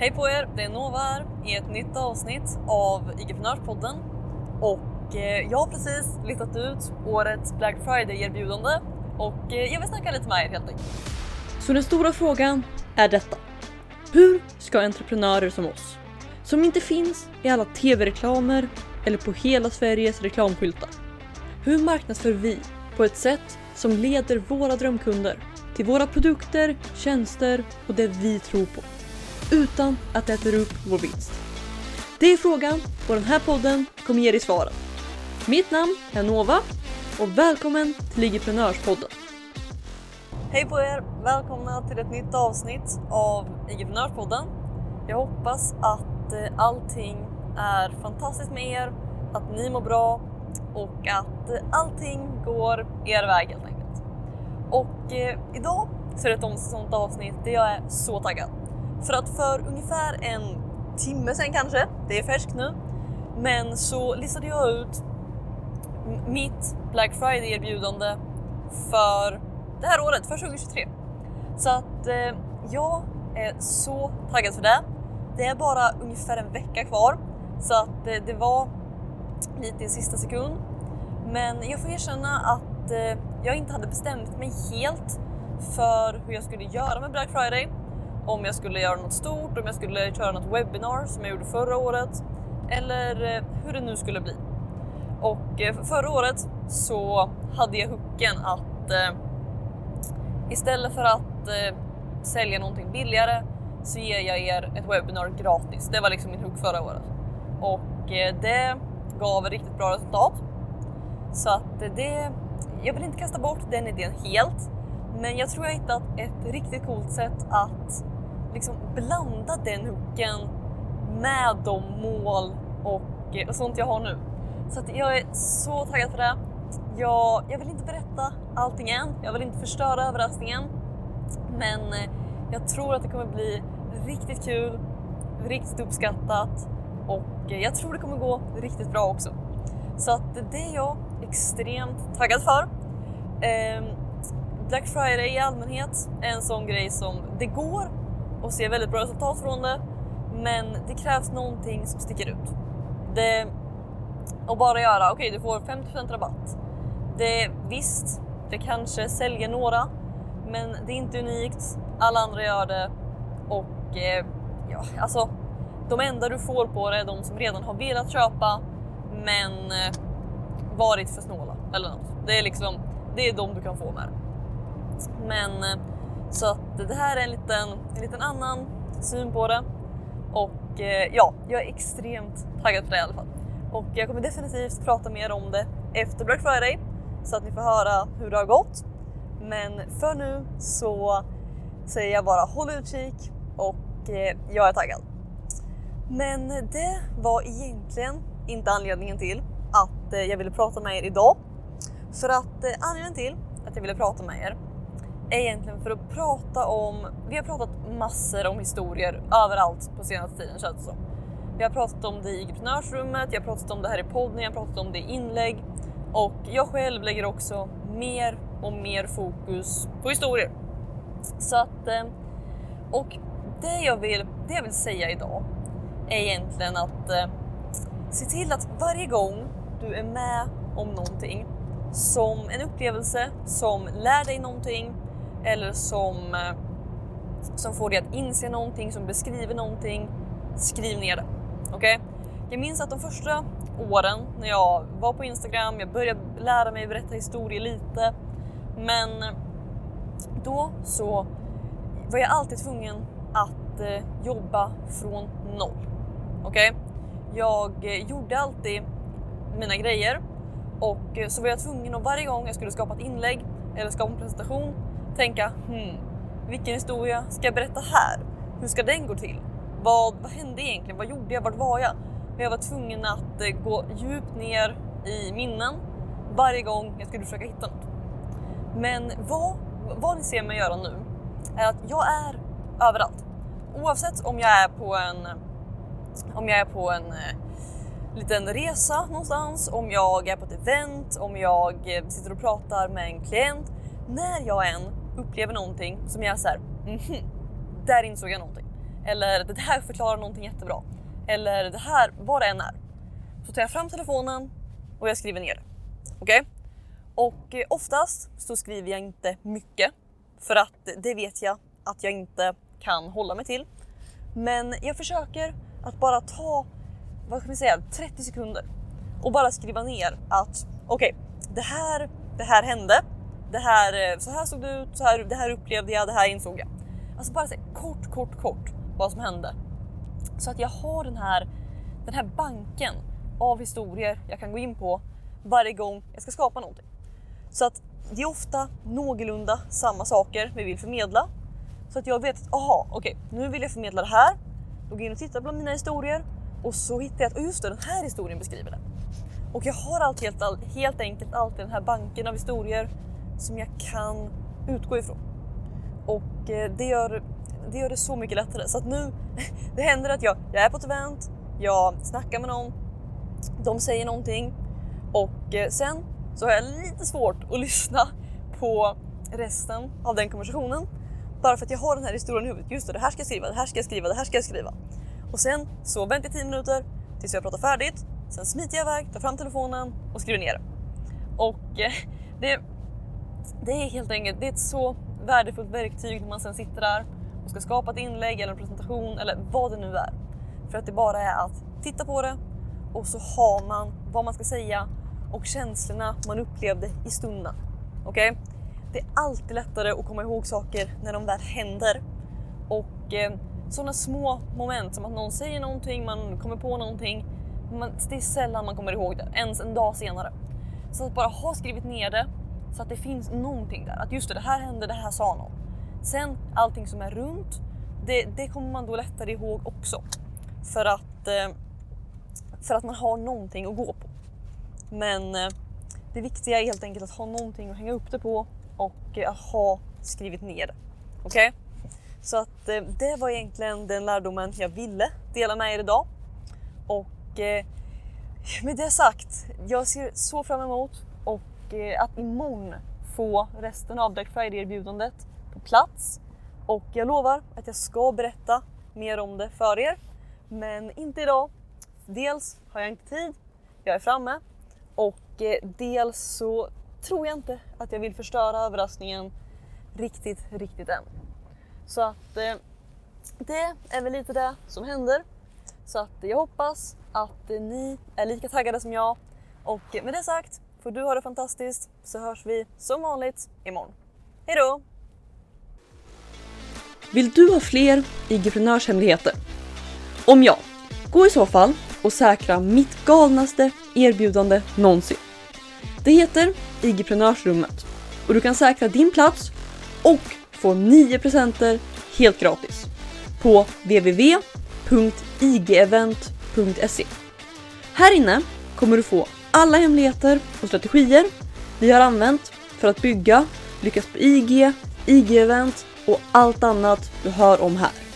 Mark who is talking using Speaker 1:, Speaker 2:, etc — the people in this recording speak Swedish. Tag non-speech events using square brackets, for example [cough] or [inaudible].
Speaker 1: Hej på er! Det är Nova här i ett nytt avsnitt av IG-prenörspodden. Och eh, jag har precis listat ut årets Black Friday-erbjudande och eh, jag vill snacka lite med er helt enkelt. Så den stora frågan är detta. Hur ska entreprenörer som oss, som inte finns i alla tv-reklamer eller på hela Sveriges reklamskyltar. Hur marknadsför vi på ett sätt som leder våra drömkunder till våra produkter, tjänster och det vi tror på utan att det äter upp vår vinst? Det är frågan och den här podden kommer ge dig svaren. Mitt namn är Nova och välkommen till Ligiprenörspodden. Hej på er! Välkomna till ett nytt avsnitt av Ligiprenörspodden. Jag hoppas att eh, allting är fantastiskt med er, att ni mår bra och att eh, allting går er väg helt enkelt. Och eh, idag så är det ett sånt avsnitt där jag är så taggad. För att för ungefär en timme sen kanske, det är färskt nu, men så listade jag ut mitt Black Friday erbjudande för det här året, för 2023. Så att eh, jag är så taggad för det. Det är bara ungefär en vecka kvar så att eh, det var lite i sista sekund. Men jag får erkänna att eh, jag inte hade bestämt mig helt för hur jag skulle göra med Black Friday om jag skulle göra något stort, om jag skulle köra något webbinar som jag gjorde förra året eller eh, hur det nu skulle bli. Och eh, förra året så hade jag hooken att eh, istället för att eh, sälja någonting billigare så ger jag er ett webbinar gratis. Det var liksom min hook förra året och eh, det gav riktigt bra resultat. Så att eh, det, jag vill inte kasta bort den idén helt, men jag tror jag hittat ett riktigt coolt sätt att liksom blanda den hooken med de mål och, eh, och sånt jag har nu. Så att jag är så taggad för det. Jag, jag vill inte berätta allting än, jag vill inte förstöra överraskningen. Men eh, jag tror att det kommer bli riktigt kul, riktigt uppskattat och eh, jag tror det kommer gå riktigt bra också. Så att det är jag extremt taggad för. Ehm, Black Friday i allmänhet är en sån grej som det går och ser väldigt bra resultat från det. Men det krävs någonting som sticker ut. Det, och bara göra, okej okay, du får 50% rabatt. Det, visst, det kanske säljer några, men det är inte unikt. Alla andra gör det och eh, ja, alltså de enda du får på det är de som redan har velat köpa men eh, varit för snåla eller något. Det är liksom, det är de du kan få med Men eh, så att det här är en liten, en liten annan syn på det. Och eh, ja, jag är extremt taggad på det i alla fall. Och jag kommer definitivt prata mer om det efter Black Friday så att ni får höra hur det har gått. Men för nu så säger jag bara håll utkik och eh, jag är taggad. Men det var egentligen inte anledningen till att eh, jag ville prata med er idag. För att eh, anledningen till att jag ville prata med er är egentligen för att prata om, vi har pratat massor om historier överallt på senaste tiden känns det som. Vi har pratat om det i entreprenörsrummet, jag har pratat om det här i podden, jag har pratat om det i inlägg och jag själv lägger också mer och mer fokus på historier. Så att, eh, och det jag vill, det jag vill säga idag är egentligen att eh, se till att varje gång du är med om någonting som en upplevelse som lär dig någonting eller som, eh, som får dig att inse någonting, som beskriver någonting, skriv ner det. Okej? Okay? Jag minns att de första åren när jag var på Instagram, jag började lära mig berätta historier lite, men eh, då så var jag alltid tvungen att eh, jobba från noll. Okej? Okay? Jag gjorde alltid mina grejer och så var jag tvungen att varje gång jag skulle skapa ett inlägg eller skapa en presentation tänka hmm, vilken historia ska jag berätta här? Hur ska den gå till? Vad, vad hände egentligen? Vad gjorde jag? Vart var jag? Men jag var tvungen att eh, gå djupt ner i minnen varje gång jag skulle försöka hitta något. Men vad, vad ni ser mig göra nu är att jag är överallt. Oavsett om jag är på en, om jag är på en eh, liten resa någonstans, om jag är på ett event, om jag eh, sitter och pratar med en klient. När jag än upplever någonting som jag är såhär, mhm, där insåg jag någonting. Eller det här förklarar någonting jättebra. Eller det här, vad det än är. Så tar jag fram telefonen och jag skriver ner det. Okej? Okay? Och eh, oftast så skriver jag inte mycket för att det vet jag att jag inte kan hålla mig till. Men jag försöker att bara ta, vad ska vi säga, 30 sekunder och bara skriva ner att okej, okay, det, här, det här hände. Det här, eh, så här såg det ut, så här, det här upplevde jag, det här insåg jag. Alltså bara säga kort, kort, kort vad som hände. Så att jag har den här, den här banken av historier jag kan gå in på varje gång jag ska skapa någonting. Så att det är ofta någorlunda samma saker vi vill förmedla. Så att jag vet att aha, okej, okay, nu vill jag förmedla det här. Då går jag in och tittar bland mina historier och så hittar jag att just det, den här historien beskriver det. Och jag har alltid helt, helt enkelt alltid den här banken av historier som jag kan utgå ifrån. Och eh, det gör, det gör det så mycket lättare. Så att nu, [laughs] det händer att jag, jag är på ett event, jag snackar med någon, de säger någonting och eh, sen så har jag lite svårt att [laughs] lyssna på resten av den konversationen. Bara för att jag har den här historien i huvudet. Just det, det här ska jag skriva, det här ska jag skriva, det här ska jag skriva. Och sen så väntar jag 10 minuter tills jag pratar färdigt. Sen smiter jag iväg, tar fram telefonen och skriver ner eh, [laughs] det. Och det, det är helt enkelt det är ett så värdefullt verktyg när man sen sitter där och ska skapa ett inlägg eller en presentation eller vad det nu är. För att det bara är att titta på det och så har man vad man ska säga och känslorna man upplevde i stunden. Okej? Okay? Det är alltid lättare att komma ihåg saker när de väl händer. Och eh, sådana små moment som att någon säger någonting, man kommer på någonting. Man, det är sällan man kommer ihåg det, ens en dag senare. Så att bara ha skrivit ner det så att det finns någonting där. Att just det, det här hände, det här sa någon. Sen allting som är runt, det, det kommer man då lättare ihåg också. För att, eh, för att man har någonting att gå på. Men eh, det viktiga är helt enkelt att ha någonting att hänga upp det på och eh, att ha skrivit ner det. Okej? Okay? Så att det var egentligen den lärdomen jag ville dela med er idag. Och med det sagt, jag ser så fram emot Eh, att imorgon få resten av Black Friday-erbjudandet på plats. Och jag lovar att jag ska berätta mer om det för er. Men inte idag. Dels har jag inte tid, jag är framme och eh, dels så tror jag inte att jag vill förstöra överraskningen riktigt, riktigt än. Så att eh, det är väl lite det som händer. Så att jag hoppas att ni är lika taggade som jag. Och eh, med det sagt får du ha det fantastiskt så hörs vi som vanligt imorgon. Hejdå!
Speaker 2: Vill du ha fler IG-prenörshemligheter? Om ja, gå i så fall och säkra mitt galnaste erbjudande någonsin. Det heter IG-prenörsrummet och du kan säkra din plats och få 9 presenter helt gratis på www.igevent.se. Här inne kommer du få alla hemligheter och strategier vi har använt för att bygga, lyckas på IG, IG-event och allt annat du hör om här.